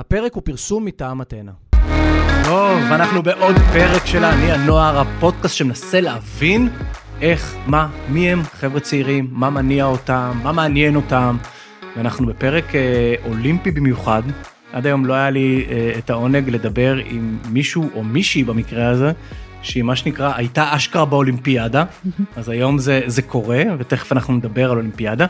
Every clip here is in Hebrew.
הפרק הוא פרסום מטעם אתנה. טוב, אנחנו בעוד פרק של אני הנוער, הפודקאסט שמנסה להבין איך, מה, מי הם חבר'ה צעירים, מה מניע אותם, מה מעניין אותם. ואנחנו בפרק אה, אולימפי במיוחד. עד היום לא היה לי אה, את העונג לדבר עם מישהו או מישהי במקרה הזה, שהיא מה שנקרא הייתה אשכרה באולימפיאדה, אז היום זה, זה קורה, ותכף אנחנו נדבר על אולימפיאדה.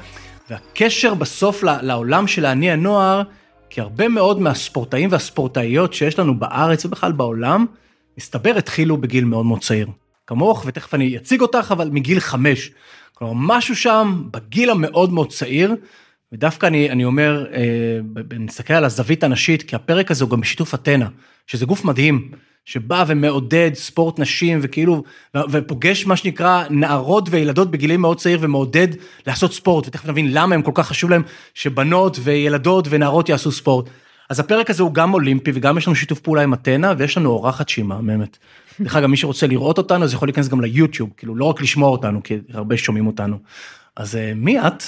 והקשר בסוף לעולם של האני הנוער, כי הרבה מאוד מהספורטאים והספורטאיות שיש לנו בארץ ובכלל בעולם, מסתבר התחילו בגיל מאוד מאוד צעיר. כמוך, ותכף אני אציג אותך, אבל מגיל חמש. כלומר, משהו שם בגיל המאוד מאוד צעיר, ודווקא אני, אני אומר, אה, נסתכל על הזווית הנשית, כי הפרק הזה הוא גם בשיתוף אתנה, שזה גוף מדהים, שבא ומעודד ספורט נשים וכאילו, ופוגש מה שנקרא נערות וילדות בגילים מאוד צעיר ומעודד לעשות ספורט, ותכף נבין למה הם כל כך חשוב להם שבנות וילדות ונערות יעשו ספורט. אז הפרק הזה הוא גם אולימפי וגם יש לנו שיתוף פעולה עם אתנה ויש לנו אורחת שהיא מהממת. דרך אגב מי שרוצה לראות אותנו אז יכול להיכנס גם ליוטיוב כאילו לא רק לשמוע אותנו כי הרבה שומעים אותנו. אז אה, מי את?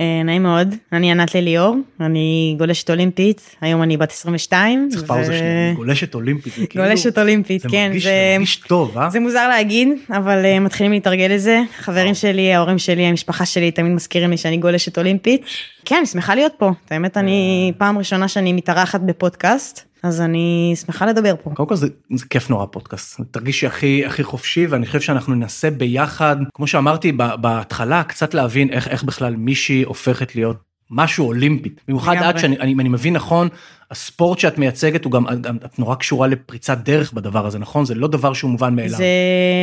אה, נעים מאוד, אני ענת לליאור, אני גולשת אולימפית, היום אני בת 22. צריך פאוזה שנייה, גולשת אולימפית, כאילו, גולשת אולימפית, כן, זה מרגיש טוב, אה? זה מוזר להגיד, אבל אה, מתחילים להתרגל לזה, חברים שלי, ההורים שלי, המשפחה שלי תמיד מזכירים לי שאני גולשת אולימפית. כן, אני שמחה להיות פה, האמת אני פעם ראשונה שאני מתארחת בפודקאסט. אז אני שמחה לדבר פה. קודם כל זה, זה כיף נורא פודקאסט, תרגישי הכי הכי חופשי ואני חושב שאנחנו ננסה ביחד, כמו שאמרתי בהתחלה, קצת להבין איך איך בכלל מישהי הופכת להיות משהו אולימפית. במיוחד עד שאני אני, אני מבין נכון, הספורט שאת מייצגת הוא גם, גם את נורא קשורה לפריצת דרך בדבר הזה נכון זה לא דבר שהוא מובן מאליו. זה,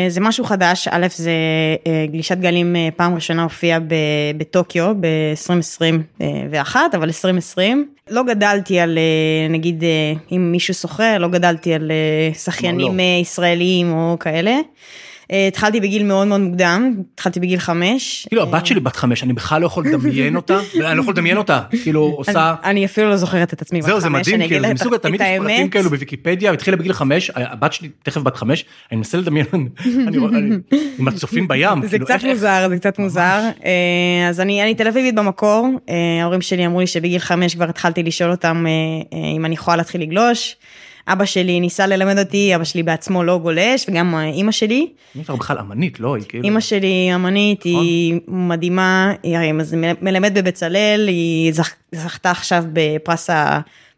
זה משהו חדש א' זה אה, גלישת גלים אה, פעם ראשונה הופיעה בטוקיו ב-2021 אבל 2020 לא גדלתי על אה, נגיד אם מישהו שוחר לא גדלתי על שחיינים לא. ישראלים או כאלה. אה, התחלתי בגיל מאוד מאוד מוקדם, התחלתי בגיל חמש. כאילו הבת שלי בת חמש, אני בכלל לא יכול לדמיין אותה, אני לא יכול לדמיין אותה, כאילו עושה... אני אפילו לא זוכרת את עצמי בת חמש. זהו, זה מדהים, כאילו, זה מסוג, תמיד יש פרטים כאלו בוויקיפדיה, התחילה בגיל חמש, הבת שלי תכף בת חמש, אני מנסה לדמיין, עם הצופים בים. זה כאילו, קצת מוזר, זה קצת מוזר. אה, אז אני תל אביבית במקור, אה, ההורים שלי אמרו לי שבגיל חמש כבר התחלתי לשאול אותם אם אני יכולה להתחיל לגלוש. אבא שלי ניסה ללמד אותי, אבא שלי בעצמו לא גולש, וגם אימא שלי. אמא שלך בכלל אמנית, לא? היא כאילו... אימא שלי אמנית, נכון? היא מדהימה, היא מלמדת בבצלאל, היא זכתה עכשיו בפרס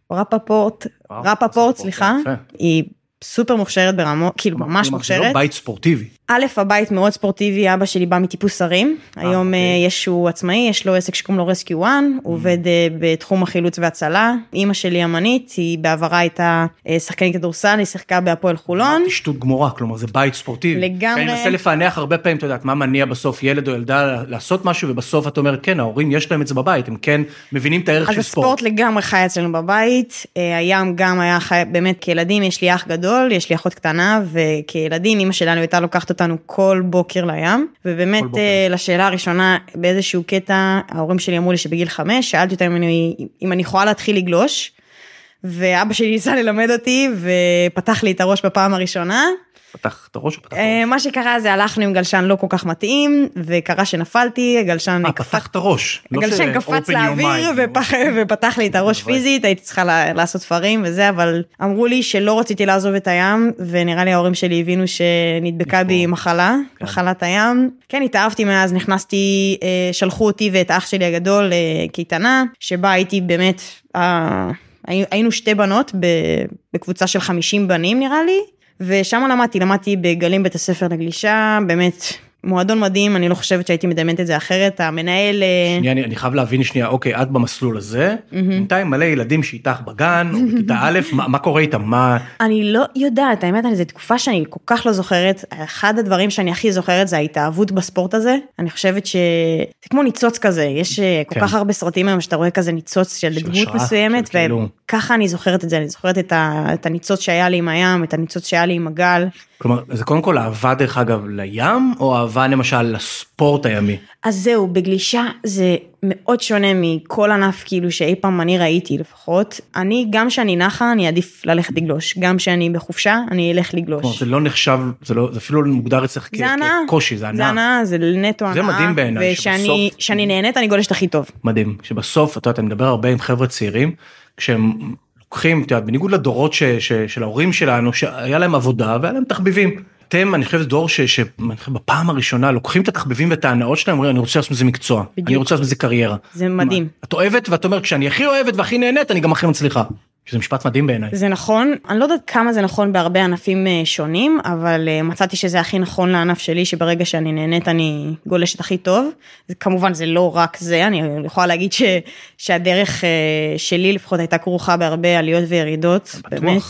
הרפפורט, רפפורט, סליחה. היא סופר מוכשרת ברמות, כאילו ממש מוכשרת. זה לא בית ספורטיבי. א', הבית מאוד ספורטיבי, אבא שלי בא מטיפוס הרים, אה, היום אוקיי. אה, יש הוא עצמאי, יש לו עסק שקוראים לו רסקיו 1, הוא mm. עובד אה, בתחום החילוץ והצלה, אימא שלי אמנית, היא בעברה הייתה שחקנית כדורסל, היא שיחקה בהפועל חולון. שטות גמורה, כלומר זה בית ספורטיבי. לגמרי. אני מנסה לפענח הרבה פעמים, אתה יודעת, מה מניע בסוף ילד או ילדה לעשות משהו, ובסוף את אומרת, כן, ההורים יש להם את זה בבית, הם כן מבינים את הערך של ספורט. אז הספורט לגמרי חי אצלנו בבית, הים גם היה חי, באמת כילדים, יש לי אח גדול, יש לי אחות קטנה, וכילדים, אימא שלנו הייתה לוקחת אותנו כל בוקר לים, ובאמת בוקר. אה, לשאלה הראשונה, באיזשהו קטע, ההורים שלי אמרו לי שבגיל חמש, שאלתי אותם אם אני, אם אני יכולה להתחיל לגלוש, ואבא שלי ניסה ללמד אותי, ופתח לי את הראש בפעם הראשונה, פתח את הראש או פתח את הראש? מה שקרה זה הלכנו עם גלשן לא כל כך מתאים וקרה שנפלתי הגלשן אה, פתח את הראש. לא הגלשן קפץ לאוויר ופתח לי את הראש פיזית הייתי צריכה לעשות ספרים וזה אבל אמרו לי שלא רציתי לעזוב את הים ונראה לי ההורים שלי הבינו שנדבקה בי מחלה כן. מחלת הים כן התאהבתי מאז נכנסתי אה, שלחו אותי ואת אח שלי הגדול לקייטנה שבה הייתי באמת. אה, היינו שתי בנות בקבוצה של 50 בנים נראה לי ושם למדתי, למדתי בגלים בית הספר לגלישה, באמת מועדון מדהים, אני לא חושבת שהייתי מדמיינת את זה אחרת, המנהל... אה, שנייה, אני, אני חייב להבין שנייה, אוקיי, את במסלול הזה, בינתיים מלא ילדים שאיתך בגן, או בכיתה א', מה, מה קורה איתם, מה... אני לא יודעת, האמת, זו תקופה שאני כל כך לא זוכרת, אחד הדברים שאני הכי זוכרת זה ההתאהבות בספורט הזה, אני חושבת שזה כמו ניצוץ כזה, יש אה, כל כן. כך הרבה סרטים היום שאתה רואה כזה ניצוץ של, של דמות מסוימת, וככה כאילו... אני זוכרת את זה, אני זוכרת את, ה, את הניצוץ שהיה לי עם הים, את הניצוץ שהיה לי עם הגל. כלומר, זה קודם כל אהבה דרך אגב לים, או אהבה למשל לספורט הימי? אז זהו, בגלישה זה מאוד שונה מכל ענף כאילו שאי פעם אני ראיתי לפחות. אני, גם כשאני נחה, אני אעדיף ללכת לגלוש. גם כשאני בחופשה, אני אלך לגלוש. כלומר, זה לא נחשב, זה, לא, זה אפילו לא מוגדר אצלך כקושי, זה הנאה. זה הנאה, זה נטו הנאה. זה מדהים בעיניי, שבסוף... נהנית, אני גולשת הכי טוב. מדהים, שבסוף, אתה יודע, אני מדבר הרבה עם חבר'ה צעירים, כשהם לוקחים, את יודעת, בניגוד לדורות ש, ש, של ההורים שלנו, שהיה להם עבודה והיה להם תחביבים. אתם, אני חושב, דור שבפעם הראשונה לוקחים את התחביבים ואת ההנאות שלהם, אומרים, אני רוצה לעשות מזה מקצוע, בדיוק. אני רוצה לעשות מזה קריירה. זה מדהים. את אוהבת ואת אומרת, כשאני הכי אוהבת והכי נהנית, אני גם הכי מצליחה. שזה משפט מדהים בעיניי. זה נכון, אני לא יודעת כמה זה נכון בהרבה ענפים אה, שונים, אבל אה, מצאתי שזה הכי נכון לענף שלי, שברגע שאני נהנית אני גולשת הכי טוב. זה, כמובן זה לא רק זה, אני יכולה להגיד ש, שהדרך אה, שלי לפחות הייתה כרוכה בהרבה עליות וירידות, בטוח. באמת.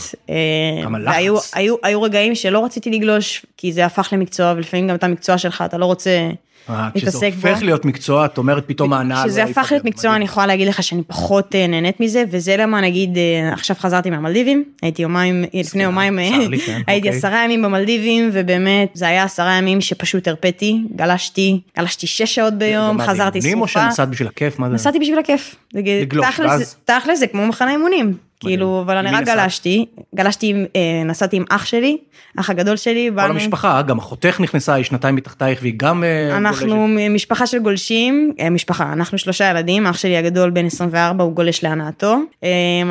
גם הלחץ. והיו היו, היו רגעים שלא רציתי לגלוש, כי זה הפך למקצוע, ולפעמים גם את המקצוע שלך אתה לא רוצה... אה, כשזה הופך להיות מקצוע, את אומרת פתאום ההנאה. כשזה הפך להיות מקצוע, אני יכולה להגיד לך שאני פחות אה, נהנית מזה, וזה למה נגיד, אה, עכשיו חזרתי מהמלדיבים, הייתי יומיים, לפני יומיים, כן, הייתי אוקיי. עשרה ימים במלדיבים, ובאמת, זה היה עשרה ימים שפשוט הרפאתי, גלשתי, גלשתי שש שעות ביום, חזרתי שרופה. או שנסעת בשביל הכיף? נסעתי בשביל הכיף. לגלוש, ואז? תכל'ס זה כמו מחנה אימונים. כאילו, אבל אני רק גלשתי, גלשתי, אה, נסעתי עם אח שלי, אח הגדול שלי. כל המשפחה, גם אחותך נכנסה, היא שנתיים מתחתייך והיא גם אה, גולשת. אנחנו משפחה של גולשים, אה, משפחה, אנחנו שלושה ילדים, אח שלי הגדול בן 24, הוא גולש להנאתו.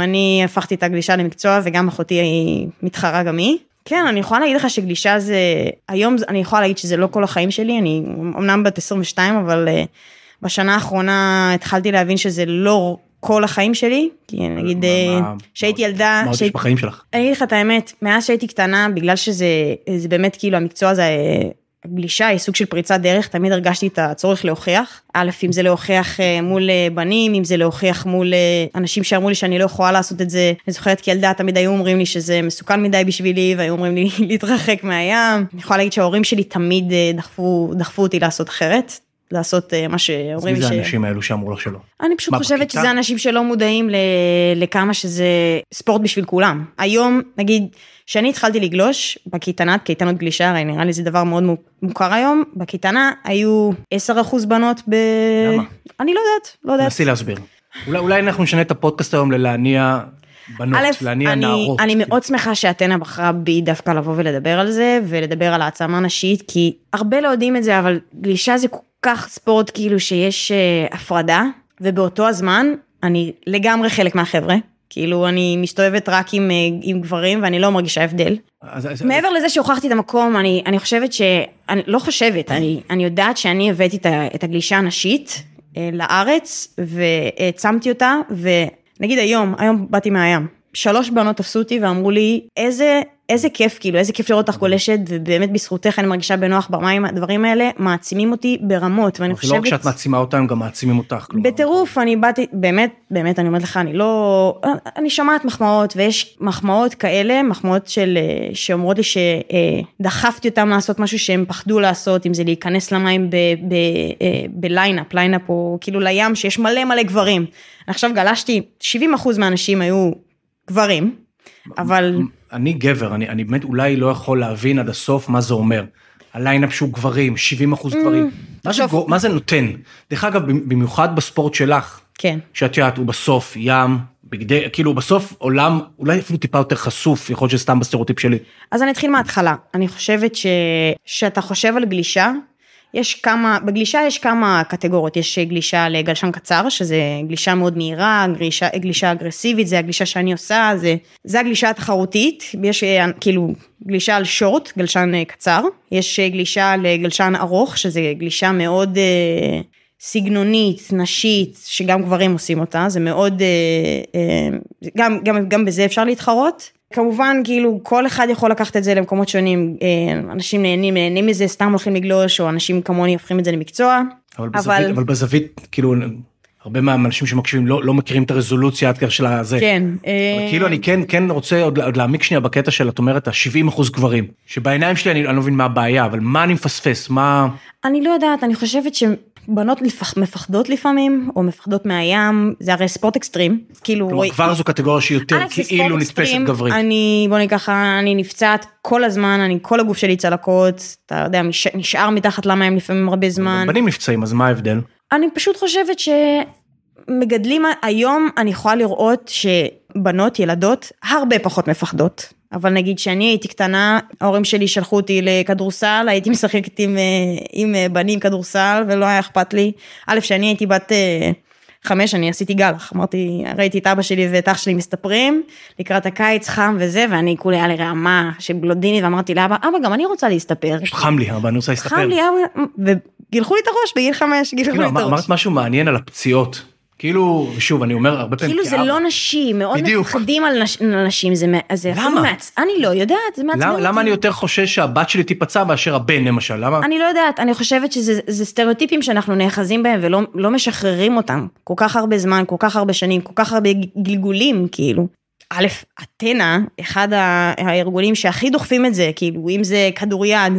אני הפכתי את הגלישה למקצוע וגם אחותי היא מתחרה גם היא. כן, אני יכולה להגיד לך שגלישה זה, היום אני יכולה להגיד שזה לא כל החיים שלי, אני אמנם בת 22, אבל בשנה האחרונה התחלתי להבין שזה לא כל החיים שלי, כי נגיד אה, שהייתי ילדה, מה עוד יש בחיים שלך? אני אגיד לך את האמת, מאז שהייתי קטנה, בגלל שזה באמת כאילו המקצוע הזה, הגלישה היא סוג של פריצת דרך, תמיד הרגשתי את הצורך להוכיח. א', אם זה להוכיח אה, מול אה, בנים, אם זה להוכיח מול אנשים שאמרו לי שאני לא יכולה לעשות את זה. אני זוכרת כילדה, תמיד היו אומרים לי שזה מסוכן מדי בשבילי, והיו אומרים לי להתרחק מהים. אני יכולה להגיד שההורים שלי תמיד דחפו, דחפו אותי לעשות אחרת. לעשות אה, מה שאומרים לי ש... מי זה האנשים האלו שאמרו לך שלא? אני פשוט חושבת בכיתה? שזה אנשים שלא מודעים ל... לכמה שזה ספורט בשביל כולם. היום, נגיד, כשאני התחלתי לגלוש בקייטנת, קייטנות גלישה, הרי נראה לי זה דבר מאוד מוכר היום, בקייטנה היו 10% בנות ב... למה? אני לא יודעת, לא יודעת. נסי להסביר. אולי, אולי אנחנו נשנה את הפודקאסט היום ללהניע בנות, א', להניע אני, נערות. אני מאוד שמחה שאתנה בחרה בי דווקא לבוא ולדבר על זה, ולדבר על העצמה נשית, כי הרבה לא יודעים את זה, אבל גלישה זה כך ספורט כאילו שיש uh, הפרדה, ובאותו הזמן אני לגמרי חלק מהחבר'ה. כאילו אני מסתובבת רק עם, uh, עם גברים ואני לא מרגישה הבדל. אז, אז, מעבר אז... לזה שהוכחתי את המקום, אני, אני חושבת ש... אני לא חושבת, אני, אני יודעת שאני הבאתי את, את הגלישה הנשית uh, לארץ והעצמתי אותה, ונגיד היום, היום באתי מהים. שלוש בנות תפסו אותי ואמרו לי, איזה איזה כיף, כאילו, איזה כיף לראות אותך גולשת, ובאמת בזכותך אני מרגישה בנוח במים, הדברים האלה מעצימים אותי ברמות, ואני חושבת... לא רק שאת מעצימה אותם, גם מעצימים אותך. בטירוף, אני באתי, באמת, באמת, אני אומרת לך, אני לא... אני שומעת מחמאות, ויש מחמאות כאלה, מחמאות של... שאומרות לי שדחפתי אותם לעשות משהו שהם פחדו לעשות, אם זה להיכנס למים ב lineup, lineup או כאילו לים, שיש מלא מלא גברים. עכשיו גלשתי, 70 מהאנשים היו גברים, אבל... אני גבר, אני, אני באמת אולי לא יכול להבין עד הסוף מה זה אומר. ה lineup שהוא גברים, 70 אחוז גברים. אממ, מה, זה, מה זה נותן? דרך אגב, במיוחד בספורט שלך, כן. שאת יודעת, הוא בסוף ים, בגדי, כאילו בסוף עולם אולי אפילו טיפה יותר חשוף, יכול להיות שסתם בסטריאוטיפ שלי. אז אני אתחיל מההתחלה. אני חושבת שאתה חושב על גלישה, יש כמה, בגלישה יש כמה קטגוריות, יש גלישה לגלשן קצר, שזה גלישה מאוד מהירה, גלישה, גלישה אגרסיבית, זה הגלישה שאני עושה, זה, זה הגלישה התחרותית, יש כאילו גלישה על שורט, גלשן אה, קצר, יש גלישה לגלשן ארוך, שזה גלישה מאוד אה, סגנונית, נשית, שגם גברים עושים אותה, זה מאוד, אה, אה, גם, גם, גם בזה אפשר להתחרות. כמובן כאילו כל אחד יכול לקחת את זה למקומות שונים אה, אנשים נהנים נהנים מזה סתם הולכים לגלוש או אנשים כמוני הופכים את זה למקצוע. אבל, אבל... בזווית, אבל בזווית כאילו הרבה מהאנשים שמקשיבים לא, לא מכירים את הרזולוציה עד כדי של הזה. כן. אה, כאילו אני כן כן רוצה עוד, עוד להעמיק שנייה בקטע של את אומרת ה-70 אחוז גברים שבעיניים שלי אני, אני לא מבין מה הבעיה אבל מה אני מפספס מה. אני לא יודעת אני חושבת בנות לפח, מפחדות לפעמים, או מפחדות מהים, זה הרי ספורט אקסטרים, כאילו... כלומר, רואי... כבר זו קטגוריה שהיא יותר כאילו נתפסת גברית. אני, בוא נגיד ככה, אני נפצעת כל הזמן, אני, כל הגוף שלי צלקות, אתה יודע, נשאר מתחת למים לפעמים הרבה זמן. בנים נפצעים, אז מה ההבדל? אני פשוט חושבת שמגדלים, היום אני יכולה לראות שבנות, ילדות, הרבה פחות מפחדות. אבל נגיד שאני הייתי קטנה, ההורים שלי שלחו אותי לכדורסל, הייתי משחקת עם, אה, עם אה, בנים כדורסל ולא היה אכפת לי. א', שאני הייתי בת חמש אני עשיתי גלח, אמרתי, ראיתי את אבא שלי ואת אח שלי מסתפרים, לקראת הקיץ חם וזה, ואני כולי היה לי רעמה של בלונדינית, ואמרתי לאבא, אבא גם אני רוצה להסתפר. חם לי, אבא, אני רוצה להסתפר. חם לי, אבא, וגילחו לי את הראש בגיל חמש, גילחו לי את הראש. אמרת משהו מעניין על הפציעות. כאילו, שוב, אני אומר הרבה פעמים כאילו זה. לא נשים, מאוד. מפחדים על נש- על נשים, זה למה? אני לא יודעת, זה מעצבן למה, אותי. למה אני יותר חושש שהבת שלי תיפצע מאשר הבן למשל? למה? אני לא יודעת, אני חושבת שזה זה סטריאוטיפים שאנחנו נאחזים בהם ולא לא משחררים אותם. כל כך הרבה זמן, כל כך הרבה שנים, כל כך הרבה גלגולים, כאילו. א', אתנה, אחד הארגונים שהכי דוחפים את זה, כאילו, אם זה כדוריד,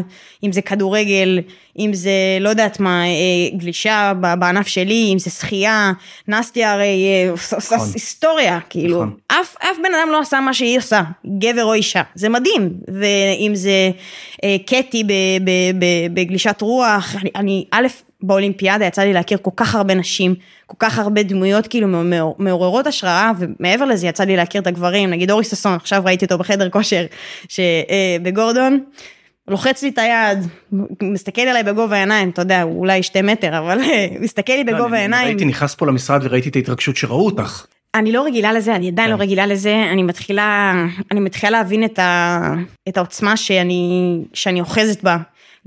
אם זה כדורגל, אם זה, לא יודעת מה, אה, גלישה בענף שלי, אם זה שחייה, נסטיה הרי אה, עושה נכון. היסטוריה, כאילו. נכון. אף, אף בן אדם לא עשה מה שהיא עושה, גבר או אישה, זה מדהים. ואם זה אה, קטי בגלישת רוח, אני, אני, א', באולימפיאדה יצא לי להכיר כל כך הרבה נשים, כל כך הרבה דמויות כאילו מעור- מעוררות השראה, ומעבר לזה יצא לי להכיר את הגברים, נגיד אורי ששון, עכשיו ראיתי אותו בחדר כושר אה, בגורדון. לוחץ לי את היד, מסתכל עליי בגובה העיניים, אתה יודע, הוא אולי שתי מטר, אבל אה, מסתכל לי לא, בגובה העיניים. ראיתי, נכנס פה למשרד וראיתי את ההתרגשות שראו אותך. אני לא רגילה לזה, אני עדיין כן. לא רגילה לזה, אני מתחילה, אני מתחילה להבין את, ה, את העוצמה שאני, שאני אוחזת בה,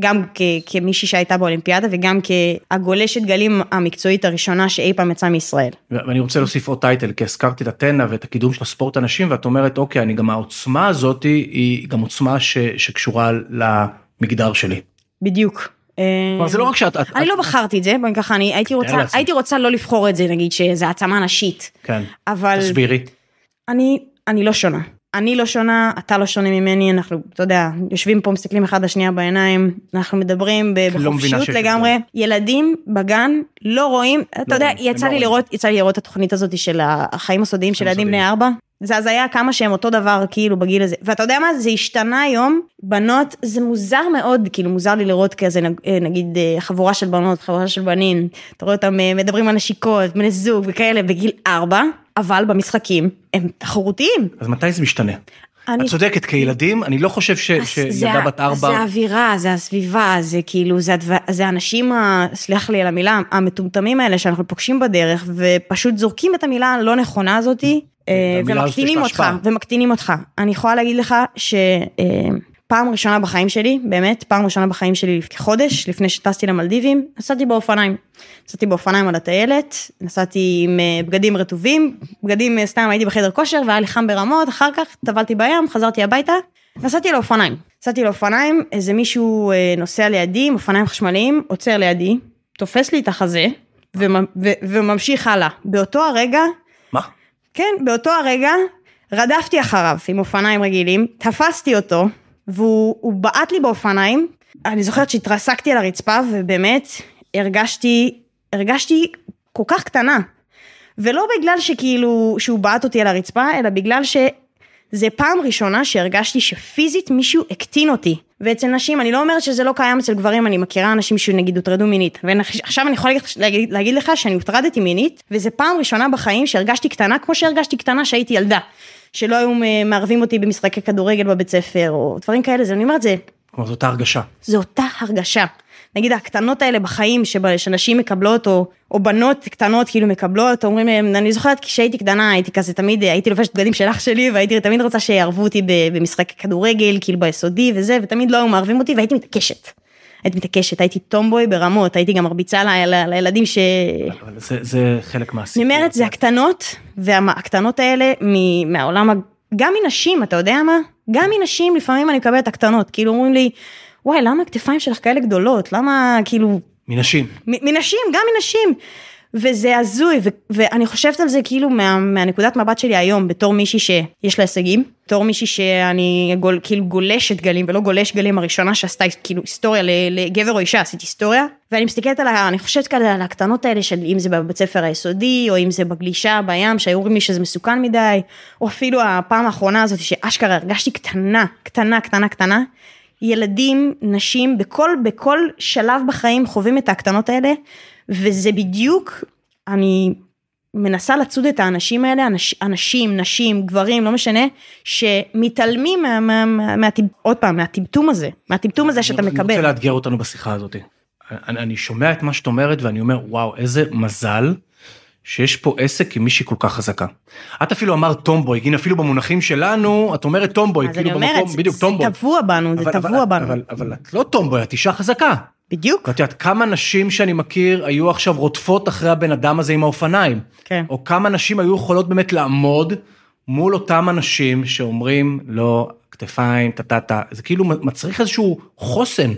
גם כ, כמישהי שהייתה באולימפיאדה וגם כהגולשת גלים המקצועית הראשונה שאי פעם יצאה מישראל. ואני רוצה להוסיף עוד טייטל, כי הזכרתי את הטנא ואת הקידום של הספורט הנשים, ואת אומרת, אוקיי, אני גם העוצמה הזאת היא גם עוצמה ש, שקשורה למגדר שלי. בדיוק. כלומר, זה לא רק שאת... את- אני לא בחרתי את זה, בואי ככה, אני הייתי רוצה. הייתי רוצה לא לבחור את זה, נגיד שזה העצמה נשית, כן, אבל תסבירי. אני, אני לא שונה. אני לא שונה, אתה לא שונה ממני, אנחנו, אתה יודע, יושבים פה, מסתכלים אחד לשנייה בעיניים, אנחנו מדברים לא בחופשיות שיש לגמרי. הבדל. ילדים בגן לא רואים, אתה יודע, יצא לא לי רואים. לראות, יצא לי לראות את התוכנית הזאת של החיים הסודיים של ילדים בני. ארבע. זה הזיה כמה שהם אותו דבר כאילו בגיל הזה ואתה יודע מה זה השתנה היום בנות זה מוזר מאוד כאילו מוזר לי לראות כזה אה, נגיד אה, חבורה של בנות חבורה של בנים אתה רואה אותם אה, מדברים על נשיקות בני זוג וכאלה בגיל ארבע אבל במשחקים הם תחרותיים. אז מתי זה משתנה? אני- את צודקת, כילדים, אני לא חושב ש- שילדה בת ארבע... זה האווירה, זה הסביבה, זה כאילו, זה, הדבר, זה האנשים, ה- סלח לי על המילה, המטומטמים האלה שאנחנו פוגשים בדרך, ופשוט זורקים את המילה הלא נכונה הזאתי, אה, המילה הזאת ומקטינים אותך. ומקטינים אותך. אני יכולה להגיד לך שפעם ראשונה בחיים שלי, באמת, פעם ראשונה בחיים שלי כחודש, לפני שטסתי למלדיבים, נסעתי באופניים. נסעתי באופניים על הטיילת, נסעתי עם אה, בגדים רטובים, בגדים אה, סתם הייתי בחדר כושר והיה לי חם ברמות, אחר כך טבלתי בים, חזרתי הביתה, נסעתי לאופניים. נסעתי לאופניים, איזה מישהו אה, נוסע לידי עם אופניים חשמליים, עוצר לידי, תופס לי את החזה וממשיך הלאה. באותו הרגע, מה? כן, באותו הרגע רדפתי אחריו עם אופניים רגילים, תפסתי אותו, והוא הוא בעט לי באופניים. אני זוכרת שהתרסקתי על הרצפה, ובאמת הרגשתי, הרגשתי כל כך קטנה. ולא בגלל שכאילו, שהוא בעט אותי על הרצפה, אלא בגלל שזה פעם ראשונה שהרגשתי שפיזית מישהו הקטין אותי. ואצל נשים, אני לא אומרת שזה לא קיים אצל גברים, אני מכירה אנשים שנגיד הוטרדו מינית. ועכשיו אני יכולה להגיד, להגיד לך שאני הוטרדתי מינית, וזה פעם ראשונה בחיים שהרגשתי קטנה כמו שהרגשתי קטנה שהייתי ילדה. שלא היו מערבים אותי במשחקי כדורגל בבית ספר, או דברים כאלה, זה אני אומרת, זה, כלומר, זאת ההרגשה. זו אותה הרגשה. נגיד הקטנות האלה בחיים שב- שנשים מקבלות או, או בנות קטנות כאילו מקבלות אומרים להם אני זוכרת כשהייתי קטנה הייתי כזה תמיד הייתי לובשת בגדים של אח שלי והייתי תמיד רוצה שיערבו אותי במשחק כדורגל כאילו ביסודי וזה ותמיד לא היו מערבים אותי והייתי מתעקשת. הייתי מתעקשת הייתי טומבוי ברמות הייתי גם מרביצה ל- לילדים ש... אבל זה, זה חלק מהסיפור. אני אומרת זה הקטנות והקטנות האלה מהעולם גם מנשים אתה יודע מה גם מנשים לפעמים אני מקבלת הקטנות כאילו אומרים לי וואי למה הכתפיים שלך כאלה גדולות? למה כאילו מנשים. מנשים גם מנשים. וזה הזוי ו- ואני חושבת על זה כאילו מה, מהנקודת מבט שלי היום בתור מישהי שיש לה הישגים בתור מישהי שאני גול, כאילו גולשת גלים ולא גולש גלים הראשונה שעשתה כאילו היסטוריה לגבר או אישה עשיתי היסטוריה. ואני מסתכלת על ה... אני חושבת כאלה על הקטנות האלה של אם זה בבית ספר היסודי או אם זה בגלישה בים שהיו אומרים לי שזה מסוכן מדי או אפילו הפעם האחרונה הזאת שאשכרה הרגשתי קטנה קטנה קטנה קטנה ילדים, נשים, בכל, בכל שלב בחיים חווים את הקטנות האלה, וזה בדיוק, אני מנסה לצוד את האנשים האלה, אנש, אנשים, נשים, גברים, לא משנה, שמתעלמים מה, מה, מה, מה, עוד פעם, מהטמטום הזה, מהטמטום הזה שאתה אני רוצה מקבל. לאתגר אותנו בשיחה הזאת. אני, אני שומע את מה שאת אומרת ואני אומר, וואו, איזה מזל שיש פה עסק עם מישהי כל כך חזקה. את אפילו אמרת טומבוי, הנה אפילו במונחים שלנו, את אומרת טומבוי, כאילו במקום, אומרת, בדיוק טומבוי. זה טבוע בנו, זה טבוע בנו. אבל, אבל, אבל את לא טומבוי, את אישה חזקה. בדיוק. ואת יודעת, כמה נשים שאני מכיר היו עכשיו רודפות אחרי הבן אדם הזה עם האופניים. כן. או כמה נשים היו יכולות באמת לעמוד מול אותם אנשים שאומרים, לא, כתפיים, טה-טה-טה, זה כאילו מצריך איזשהו חוסן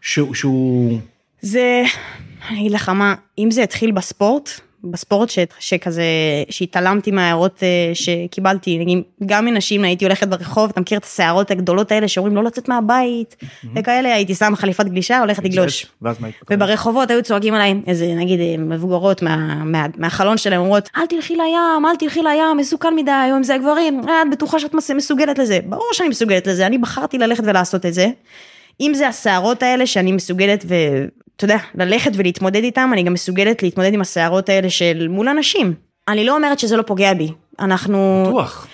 שהוא... שהוא... זה, אני אגיד לך מה, אם זה התחיל בספורט, בספורט ש, שכזה, שהתעלמתי מההערות אה, שקיבלתי, נגיד, גם מנשים הייתי הולכת ברחוב, אתה מכיר את הסערות הגדולות האלה שאומרים לא לצאת מהבית, וכאלה, הייתי שם חליפת גלישה, הולכת לגלוש. וברחובות היו צועקים עליי, איזה נגיד אה, מבוגרות מה, מה, מהחלון שלהם אומרות, אל תלכי לים, אל תלכי לים, מסוכן מדי, היום זה הגברים, אה, את בטוחה שאת מסוגלת לזה, ברור שאני מסוגלת לזה, אני בחרתי ללכת ולעשות את זה. אם זה הסערות האלה שאני מסוגלת ו... אתה יודע, ללכת ולהתמודד איתם, אני גם מסוגלת להתמודד עם הסערות האלה של מול אנשים. אני לא אומרת שזה לא פוגע בי. אנחנו... בטוח.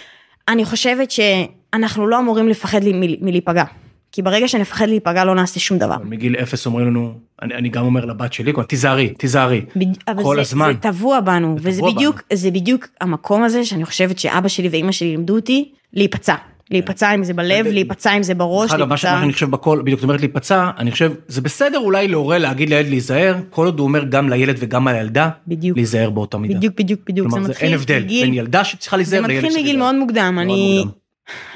אני חושבת שאנחנו לא אמורים לפחד מלהיפגע. כי ברגע שנפחד להיפגע לא נעשה שום דבר. מגיל אפס אומרים לנו, אני, אני גם אומר לבת שלי, תיזהרי, תיזהרי, כל זה, הזמן. זה טבוע בנו, זה וזה בדיוק, בנו. זה בדיוק המקום הזה שאני חושבת שאבא שלי ואימא שלי לימדו אותי להיפצע. להיפצע אם זה בלב, להיפצע אם זה בראש, להיפצע. מה שאני חושב בכל, בדיוק, זאת אומרת להיפצע, אני חושב, זה בסדר אולי להורה להגיד לילד להיזהר, כל עוד הוא אומר גם לילד וגם לילדה, בדיוק. להיזהר באותה מידה. בדיוק, בדיוק, בדיוק. כלומר, זה אין הבדל בין ילדה שצריכה להיזהר לילד שצריכה. זה מתחיל מגיל מאוד מוקדם, אני...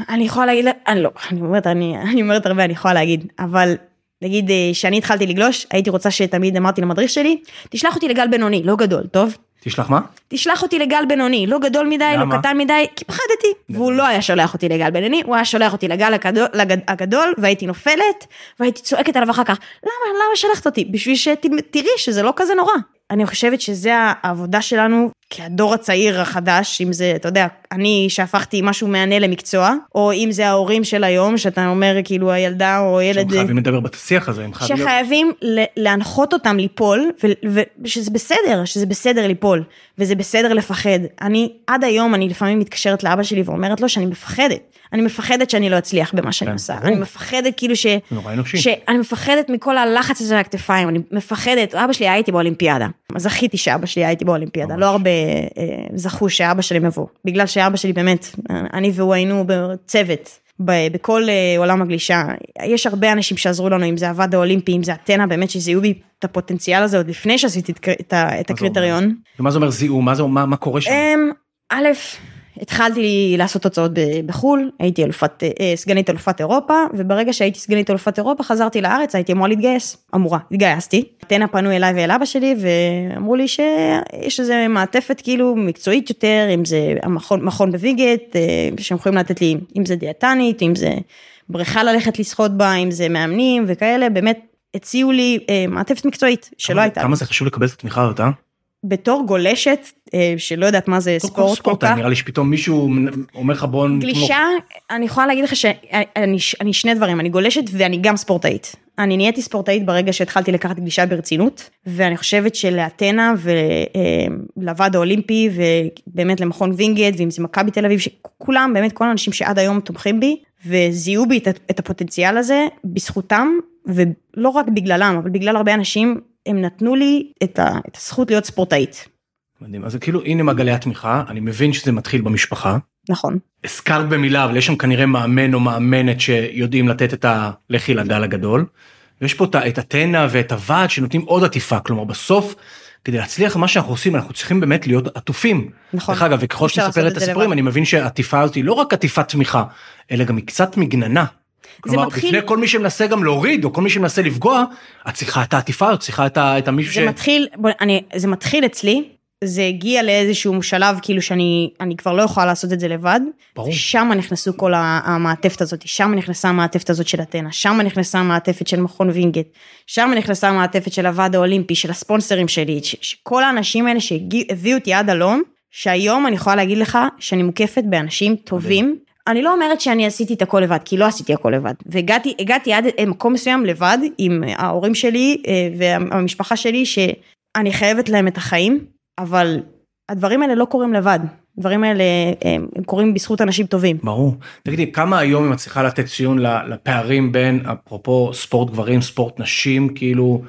אני יכולה להגיד, אני לא, אני אומרת, אני, אני אומרת הרבה, אני יכולה להגיד, אבל נגיד שאני התחלתי לגלוש, הייתי רוצה שתמיד אמרתי למדריך שלי, תשלח אותי לגל בינוני, לא גדול, טוב? תשלח מה? תשלח אותי לגל בינוני, לא גדול מדי, לא למה? לא קטן מדי, כי פחדתי. והוא לא היה שולח אותי לגל בינוני, הוא היה שולח אותי לגל הגדול, לגד, הגדול והייתי נופלת, והייתי צועקת עליו אחר כך, למה, למה שלחת אותי? בשביל שתראי שזה לא כזה נורא. אני חושבת שזה העבודה שלנו כהדור הצעיר החדש, אם זה, אתה יודע, אני שהפכתי משהו מהנה למקצוע, או אם זה ההורים של היום, שאתה אומר כאילו הילדה או ילד... שחייבים לדבר בשיח הזה, הם חייבים... שחייבים להנחות אותם ליפול, ושזה בסדר, שזה בסדר ליפול, וזה בסדר לפחד. אני, עד היום אני לפעמים מתקשרת לאבא שלי ואומרת לו שאני מפחדת. אני מפחדת שאני לא אצליח במה שאני כן, עושה. אני מפחדת כאילו ש... נורא אנושי. שאני מפחדת מכל הלחץ הזה על הכתפיים, אני מפחדת, אבא שלי היה איתי באולימפיאדה. זכיתי שאבא שלי היה איתי באולימפיאדה, לא הרבה אה, זכו שאבא שלי מבוא. בגלל שאבא שלי באמת, אני והוא היינו בצוות. בכל אה, עולם הגלישה, יש הרבה אנשים שעזרו לנו, אם זה הוועד האולימפי, אם זה אתנה, באמת שזיהו בי את הפוטנציאל הזה עוד לפני שעשיתי את הקריטריון. ומה זה אומר זיהו? מה, מה, מה קורה שם? אמ, א', התחלתי לעשות תוצאות בחו"ל, הייתי אלופת, אה, סגנית אלופת אירופה, וברגע שהייתי סגנית אלופת אירופה חזרתי לארץ, הייתי אמורה להתגייס, אמורה, התגייסתי. תנה פנו אליי ואל אבא שלי ואמרו לי שיש איזה מעטפת כאילו מקצועית יותר, אם זה המכון, מכון בוויגט, אה, שהם יכולים לתת לי, אם זה דיאטנית, אם זה בריכה ללכת לשחות בה, אם זה מאמנים וכאלה, באמת הציעו לי אה, מעטפת מקצועית שלא הייתה. כמה זה חשוב לקבל את התמיכה הזאת, אה? בתור גולשת אה, שלא יודעת מה זה ספורט כל כך. נראה לי שפתאום מישהו אומר לך בוא... גלישה, אני יכולה להגיד לך שאני שני דברים, אני גולשת ואני גם ספורטאית. אני נהייתי ספורטאית ברגע שהתחלתי לקחת גלישה ברצינות, ואני חושבת שלאתנה ולוועד האולימפי ובאמת למכון וינגייט ואם זה מכבי תל אביב, שכולם, באמת כל האנשים שעד היום תומכים בי, וזיהו בי את הפוטנציאל הזה בזכותם, ולא רק בגללם, אבל בגלל הרבה אנשים הם נתנו לי את, ה, את הזכות להיות ספורטאית. מדהים, אז כאילו הנה מעגלי התמיכה, אני מבין שזה מתחיל במשפחה. נכון. הזכרת במילה, אבל יש שם כנראה מאמן או מאמנת שיודעים לתת את הלכי לגל הגדול. ויש פה את הטנא ואת הוועד שנותנים עוד עטיפה, כלומר בסוף, כדי להצליח מה שאנחנו עושים, אנחנו צריכים באמת להיות עטופים. נכון. דרך אגב, וככל שנספר את הסיפורים, אני מבין שהעטיפה הזאת היא לא רק עטיפת תמיכה, אלא גם היא קצת מגננה. כלומר, מתחיל... בפני כל מי שמנסה גם להוריד, או כל מי שמנסה לפגוע, את צריכה את העטיפה, את צריכה את, את המישהו ש... זה מתחיל, בוא, אני, זה מתחיל אצלי, זה הגיע לאיזשהו שלב כאילו שאני אני כבר לא יכולה לעשות את זה לבד. ברור. שם נכנסו כל המעטפת הזאת, שם נכנסה המעטפת הזאת של אתנה, שם נכנסה המעטפת של מכון וינגייט, שם נכנסה המעטפת של הוועד האולימפי, של הספונסרים שלי, שכל האנשים האלה שהביאו אותי עד הלום, שהיום אני יכולה להגיד לך שאני מוקפת באנשים טובים, אני לא אומרת שאני עשיתי את הכל לבד, כי לא עשיתי הכל לבד. והגעתי הגעתי עד מקום מסוים לבד עם ההורים שלי אה, והמשפחה שלי, שאני חייבת להם את החיים, אבל הדברים האלה לא קורים לבד. הדברים האלה אה, הם קורים בזכות אנשים טובים. ברור. תגידי, כמה היום היא מצליחה לתת ציון לפערים בין, אפרופו ספורט גברים, ספורט נשים, כאילו,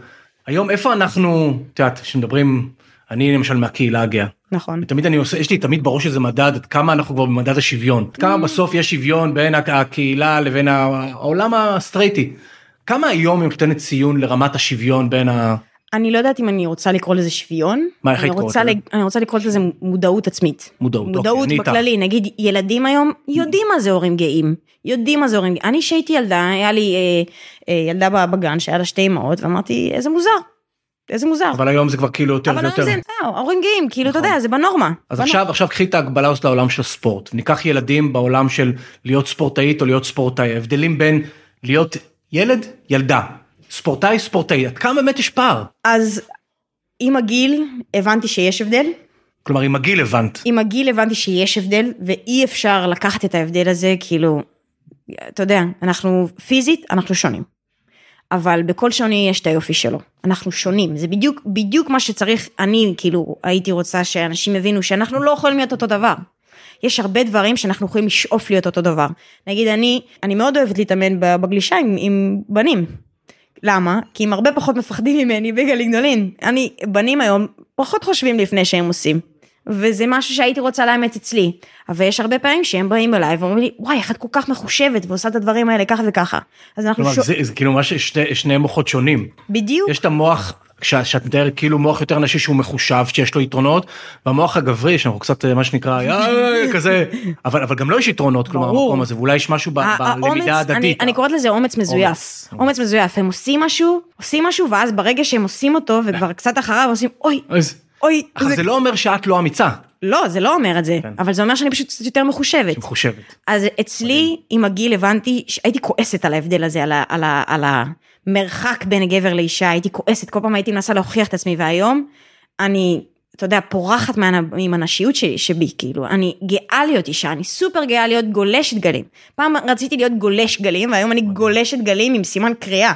היום איפה אנחנו, את יודעת, כשמדברים אני למשל מהקהילה הגאה. נכון. ותמיד אני עושה, יש לי תמיד בראש איזה מדד, עד כמה אנחנו כבר במדד השוויון. עד כמה בסוף יש שוויון בין הקהילה לבין העולם הסטרייטי. כמה היום היא נותנת ציון לרמת השוויון בין ה... אני לא יודעת אם אני רוצה לקרוא לזה שוויון. מה, איך קוראת לג... אני רוצה לקרוא לזה מודעות עצמית. מודעות, אוקיי, מודעות אני איתך. בכללי, נגיד ילדים היום יודעים מה זה הורים גאים, יודעים מה זה הורים גאים. אני שהייתי ילדה, היה לי אה, אה, ילדה בגן שהיה לה שתי אמהות, ואמרתי, איזה מוזר, איזה מוזר. אבל היום זה כבר כאילו יותר אבל ויותר. היום זה, אה, הורים גאים, כאילו, אתה נכון. יודע, זה בנורמה. אז. עכשיו, עכשיו קחי את ההגבלה הזאת לעולם של הספורט, וניקח ילדים בעולם של להיות ספורטאית או להיות ספורטאי, ההבדלים בין להיות ילד, ילדה, ספורטאי, ספורטאי, עד כמה באמת יש פער? אז עם הגיל הבנתי שיש הבדל, כלומר, עם הגיל הבנת. עם הגיל הבנתי שיש הבדל, ואי אפשר לקחת את ההבדל הזה, כאילו, אתה יודע, אנחנו פיזית, אנחנו שונים. אבל בכל שוני יש את היופי שלו. אנחנו שונים, זה בדיוק, בדיוק מה שצריך, אני כאילו הייתי רוצה שאנשים יבינו שאנחנו לא יכולים להיות אותו דבר. יש הרבה דברים שאנחנו יכולים לשאוף להיות אותו דבר. נגיד אני, אני מאוד אוהבת להתאמן בגלישה עם, עם בנים. למה? כי הם הרבה פחות מפחדים ממני בגלים גדולים. אני, בנים היום פחות חושבים לפני שהם עושים. וזה משהו שהייתי רוצה לאמץ אצלי. אבל יש הרבה פעמים שהם באים אליי ואומרים לי, וואי, איך את כל כך מחושבת ועושה את הדברים האלה ככה וככה. אז אנחנו כלומר, שו... זה, זה כאילו ממש שני, שני מוחות שונים. בדיוק. יש את המוח, כשה- שאת מתארת כאילו מוח יותר נשי שהוא מחושב, שיש לו יתרונות, והמוח הגברי, שאנחנו קצת, מה שנקרא, כזה, אבל, אבל גם לא יש יתרונות, כלומר, ברור. המקום הזה, ואולי יש משהו בלמידה הדתית. אני קוראת לזה אומץ מזויף. אומץ, מזויף. הם עושים משהו, עושים משהו, ואז ברגע שהם עושים אותו, וכבר קצת אחריו עושים, אוי, אוי, אבל זה לא אומר שאת לא אמיצה, לא, זה לא אומר את זה, כן. אבל זה אומר שאני פשוט קצת יותר מחושבת. מחושבת. אז אצלי, עם הגיל הבנתי שהייתי כועסת על ההבדל הזה, על, ה, על, ה, על המרחק בין גבר לאישה, הייתי כועסת, כל פעם הייתי מנסה להוכיח את עצמי, והיום אני, אתה יודע, פורחת מה, עם הנשיות שלי, שבי, כאילו, אני גאה להיות אישה, אני סופר גאה להיות גולשת גלים. פעם רציתי להיות גולש גלים, והיום אני גולשת גלים עם סימן קריאה.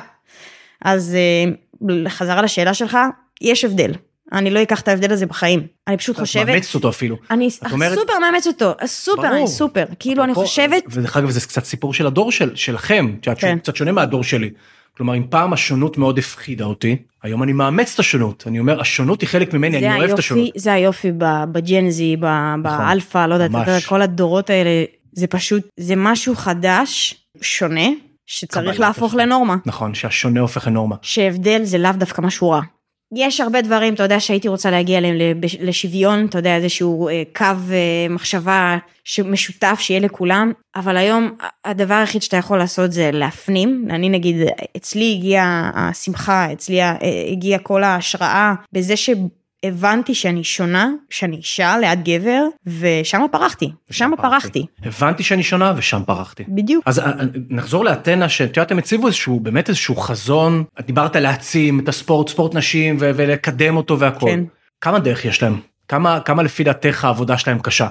אז אה, חזרה לשאלה שלך, יש הבדל. אני לא אקח את ההבדל הזה בחיים. אני פשוט את חושבת... מאמצת אותו אפילו. אני את אומרת- סופר מאמץ אותו, סופר, ברור. אני סופר. כאילו, אני אפרופו- חושבת... ודרך אגב, זה קצת סיפור של הדור של, שלכם, את יודעת, כן. קצת שונה מהדור שלי. כלומר, אם פעם השונות מאוד הפחידה אותי, היום אני מאמץ את השונות. אני אומר, השונות היא חלק ממני, אני זה אוהב את השונות. היופי, זה היופי ב Gen Z, ב- באלפא, לא יודעת, ממש. כל הדורות האלה, זה פשוט, זה משהו חדש, שונה, שצריך להפוך. לנורמה. נכון, שהשונה הופך לנורמה. שהבדל זה לאו דווקא משהו רע. יש הרבה דברים, אתה יודע, שהייתי רוצה להגיע אליהם לשוויון, אתה יודע, איזשהו אה, קו אה, מחשבה משותף שיהיה לכולם, אבל היום הדבר היחיד שאתה יכול לעשות זה להפנים. אני נגיד, אצלי הגיעה השמחה, אצלי אה, הגיעה כל ההשראה בזה שהבנתי שאני שונה, שאני אישה ליד גבר, ושם פרחתי, שם פרחתי, הבנתי שאני שונה ושם פרחתי. בדיוק. אז אה, נחזור לאתנה, שאת יודעת, הם הציבו איזשהו, באמת איזשהו חזון, את דיברת להעצים את הספורט, ספורט נשים, ולקדם אותו והכל. כן. כמה דרך יש להם? כמה, כמה לפי דעתך העבודה שלהם קשה?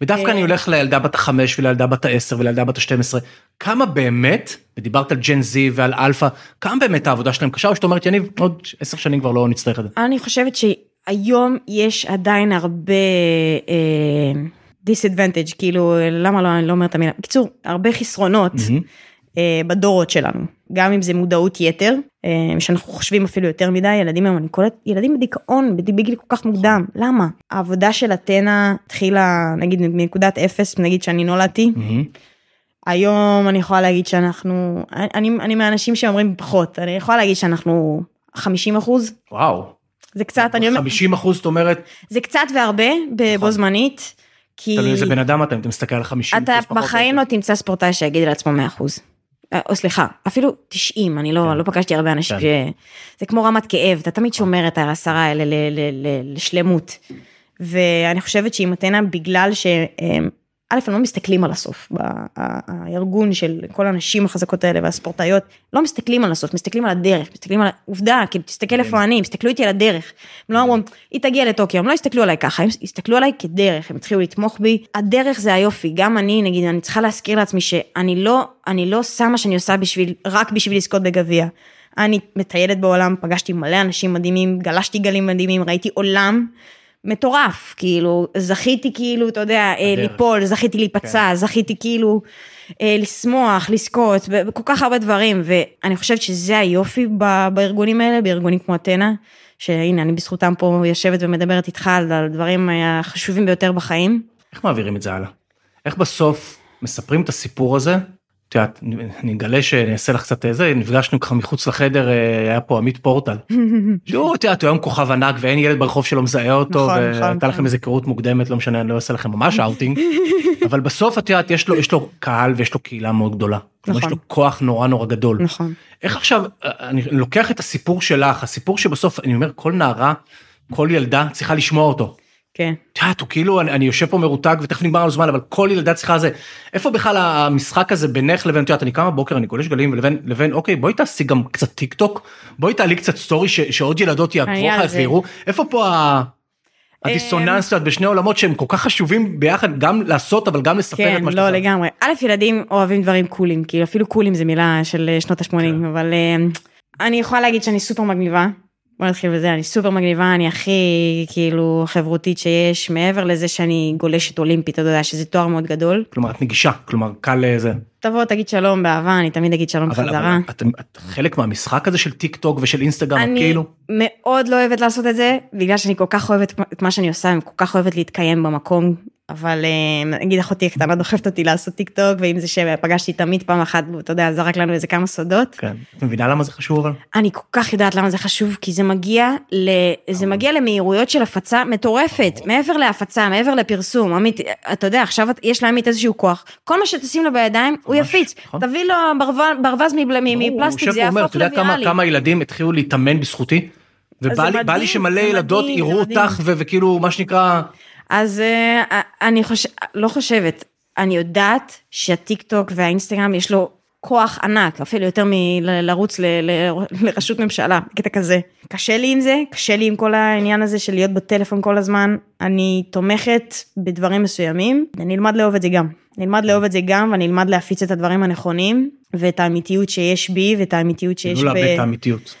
ודווקא אה. אני הולך לילדה בת החמש ולילדה בת העשר ולילדה בת השתים עשרה, כמה באמת, ודיברת על Gen Z ועל אלפא, כמה באמת העבודה שלהם קשה, או שאת אומרת, יניב, עוד עשר שנים כבר לא נצטרך את זה. אני חושבת שהיום יש עדיין הרבה disadvantage, כאילו, למה לא, אני לא אומרת את המילה, בקיצור, הרבה חסרונות מהמם. אה, בדורות שלנו, גם אם זה מודעות יתר, אה, שאנחנו חושבים אפילו יותר מדי, ילדים היום, אני קולט, ילדים בדיכאון בד- בגיל כל כך מוקדם, למה? העבודה של אתנה התחילה, נגיד, מנקודת אפס, נגיד שאני נולדתי, מהמם. היום אני יכולה להגיד שאנחנו, אני, אני מהאנשים שאומרים פחות, אני יכולה להגיד שאנחנו 50 אחוז, וואו. זה קצת, אני אומרת, 50 אחוז, זאת אומרת, זה קצת והרבה בו זמנית, כי תלוי איזה בן אדם אתה, אם אתה מסתכל על 50 אתה. בחיים לא תמצא ספורטאי שיגיד לעצמו 100 אחוז. אה, או סליחה, אפילו 90, אני לא, כן. לא פגשתי הרבה אנשים, כן. ש... זה כמו רמת כאב, אתה תמיד שומר את העשרה האלה לשלמות. ואני חושבת שעם אתנה, בגלל ש... א', הם לא מסתכלים על הסוף, הארגון של כל הנשים החזקות האלה והספורטאיות, לא מסתכלים על הסוף, מסתכלים על הדרך, מסתכלים על העובדה, כאילו תסתכל איפה אני, הם הסתכלו איתי על הדרך, הם לא אמרו, היא תגיע לטוקיו, הם לא הסתכלו עליי ככה, הם הסתכלו עליי כדרך, הם התחילו לתמוך בי, הדרך זה היופי, גם אני נגיד, אני צריכה להזכיר לעצמי שאני לא, אני לא שמה שאני עושה בשביל, רק בשביל לזכות בגביע. אני מטיילת בעולם, פגשתי מלא אנשים מדהימים, גלשתי גלים מדהימים, ראיתי עולם מטורף, כאילו, זכיתי כאילו, אתה יודע, אה, הדרך. ליפול, זכיתי להיפצע, כן. זכיתי כאילו אה, לשמוח, לזכות, בכל כך הרבה דברים, ואני חושבת שזה היופי ב- בארגונים האלה, בארגונים כמו אתנה, שהנה, אני בזכותם פה יושבת ומדברת איתך על הדברים החשובים ביותר בחיים. איך מעבירים את זה הלאה? איך בסוף מספרים את הסיפור הזה? את יודעת, אני- אגלה שאני אעשה לך קצת זה, נפגשנו ככה מחוץ לחדר, אה, היה פה עמית פורטל. שהוא, את יודעת, הוא היום כוכב ענק ואין ילד ברחוב שלא מזהה אותו, נכון, נכון, והייתה לכם נכון. איזה היכרות מוקדמת, לא משנה, אני לא אעשה לכם ממש אאוטינג, אבל בסוף את יודעת, יש לו, יש לו קהל ויש לו קהילה מאוד גדולה. כלומר, יש נכון. לו כוח נורא נורא גדול. נכון. איך עכשיו, אה, אני לוקח את הסיפור שלך, הסיפור שבסוף, אני אומר, כל נערה, כל ילדה צריכה לשמוע אותו. כן. את יודעת, הוא כאילו, אני, אני יושב פה מרותק ותכף נגמר לנו זמן, אבל כל ילדה צריכה זה. איפה בכלל המשחק הזה בינך לבין, את יודעת, אני קם בבוקר, אני גולש גלים, ולבין, לבין, אוקיי, בואי תעשי גם קצת טיק טוק, בואי תעלי קצת סטורי ש, שעוד ילדות יעקבו לך. ויראו. איפה פה ה... הדיסוננס את בשני עולמות שהם כל כך חשובים ביחד גם לעשות אבל גם לספר כן, את מה לא שאתה עושה. לגמרי. א', ילדים אוהבים דברים קולים, כאילו אפילו קולים זה מילה של אה, שנות ה-80, כן. אבל אה, אני יכולה להגיד שאני סופר מגניבה. בוא נתחיל בזה, אני סופר מגניבה, אני הכי כאילו חברותית שיש, מעבר לזה שאני גולשת אולימפית, אתה יודע, שזה תואר מאוד גדול. כלומר את נגישה כלומר קל לזה. תבוא, תגיד שלום באהבה, אני תמיד אגיד שלום אבל, בחזרה. אבל את, את חלק מהמשחק הזה של טיק טוק ושל אינסטגרם אני כאילו. מאוד לא אוהבת לעשות את זה, בגלל שאני כל כך אוהבת את מה שאני עושה, אני כל כך אוהבת להתקיים במקום, אבל אה, נגיד אחותי הקטנה דוחפת אותי לעשות טיק טוק, ואם זה שפגשתי את עמית פעם אחת, אתה יודע, זרק לנו איזה כמה סודות. כן. את מבינה למה זה חשוב אבל? אני כל כך יודעת למה זה חשוב, כי זה מגיע, ל... זה מגיע למהירויות של הפצה מטורפת, מעבר להפצה, מעבר לפרסום, עמית, אתה יודע, עכשיו יש לעמית איזשהו כוח, כל מה שתשים לו בידיים, הוא יפיץ, נכון. תביא לו ברווז- מפלסטיק, זה יהפוך אתה יודע כמה, לוויראלי. כמה ילדים התחילו להתאמן בזכותי? ובא לי, שמלא ילדות יראו. אותך וכאילו מה שנקרא אז אה, אני חושב, לא חושבת, אני יודעת שהטיק טוק והאינסטגרם יש לו כוח ענק, אפילו יותר מלרוץ ל- ל- לראשות ממשלה, קטע כזה. קשה לי עם זה, קשה לי עם כל העניין הזה של להיות בטלפון כל הזמן. אני תומכת בדברים מסוימים, אני אלמד לאהוב את זה גם. אני אלמד לאהוב את זה גם, ואני אלמד להפיץ את הדברים הנכונים, ואת האמיתיות שיש בי, ואת האמיתיות שיש לא ב... לאבד את האמיתיות.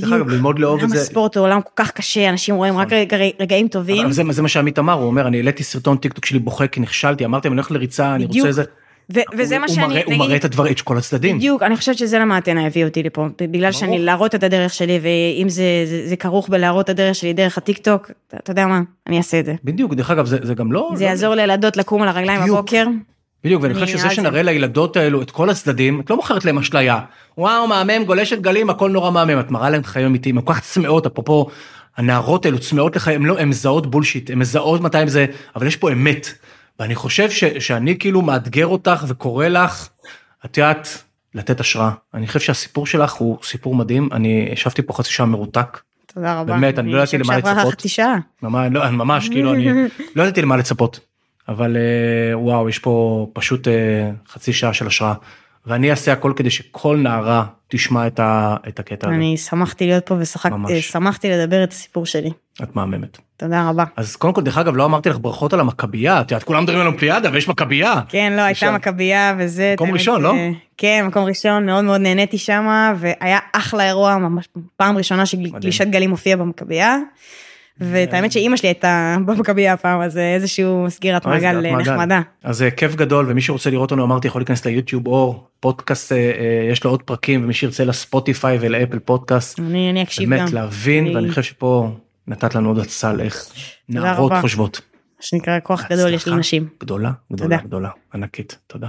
דרך. אגב, ללמוד לאהוב את עולם זה. הספורט הוא עולם כל כך קשה, אנשים רואים רק רגע- רגעים טובים. אבל זה, מה שעמית אמר, הוא אומר, אני העליתי סרטון טיק טוק שלי בוכה כי נכשלתי, אמרתי, אני הולך לריצה, אני. רוצה איזה... וזה מה שאני, הוא מראה את הדברים, את כל הצדדים. בדיוק, אני חושבת שזה למה אתנה הביא אותי לפה, בגלל שאני להראות את הדרך שלי, ואם זה, כרוך בלהראות את הדרך שלי דרך הטיק טוק, אתה, יודע מה, אני אעשה את זה. בדיוק, דרך אגב, זה, גם לא... זה לא- יעזור לילדות לקום על הרגליים. בבוקר. בדיוק, ואני חושב שזה. שנראה לילדות האלו את כל הצדדים, את לא מוכרת להם אשליה. וואו, מהמם, גולשת גלים, הכל נורא מהמם, את מראה להם חיים אמיתיים, הן כל כך צמאות, אפרופו, הנערות האלו צמאות הן לא, הן מזהות בולשיט, הן מזהות מתי הם זה, אבל יש פה אמת. ואני חושב ש, שאני כאילו מאתגר אותך וקורא לך, את יודעת, לתת השראה. אני חושב שהסיפור שלך הוא סיפור מדהים, אני ישבתי פה חצי שעה מרותק, תודה רבה. באמת, אני לא ידעתי למה חושבת שעברה לצפות. חצי שעה. ממש, לא, ממש כאילו אני לא ידעתי למה לצפות אבל אה, וואו יש פה פשוט אה, חצי שעה של השראה ואני אעשה הכל כדי שכל נערה תשמע את, ה, את הקטע הזה אני שמחתי להיות פה. ושמחתי לדבר את הסיפור שלי. את מהממת תודה רבה. אז קודם כל דרך אגב לא אמרתי לך ברכות על המכבייה את יודעת כולם מדברים על אולימפיאדה ויש מכבייה כן, לא, הייתה. מכבייה וזה. מקום ראשון, לא? אה, כן, מקום ראשון, מאוד מאוד נהניתי שם, והיה אחלה אירוע, ממש פעם ראשונה שגלישת גלים הופיעה במכבייה. ואת האמת שאימא שלי הייתה במכבייה הפעם, אז איזשהו סגירת אוי, מעגל. נחמדה. אז אה, כיף גדול ומי שרוצה לראות אותנו אמרתי יכול להיכנס ליוטיוב או פודקאסט אה, אה, יש לו עוד פרקים ומי שירצה לספוטיפיי ולאפל פודקאסט אני אני אקשיב גם. באמת להבין אני- ואני חושב שפה נתת לנו עוד הצעה לאיך נערות. חושבות. מה שנקרא כוח גדול יש לנשים. גדולה גדולה. גדולה ענקית תודה.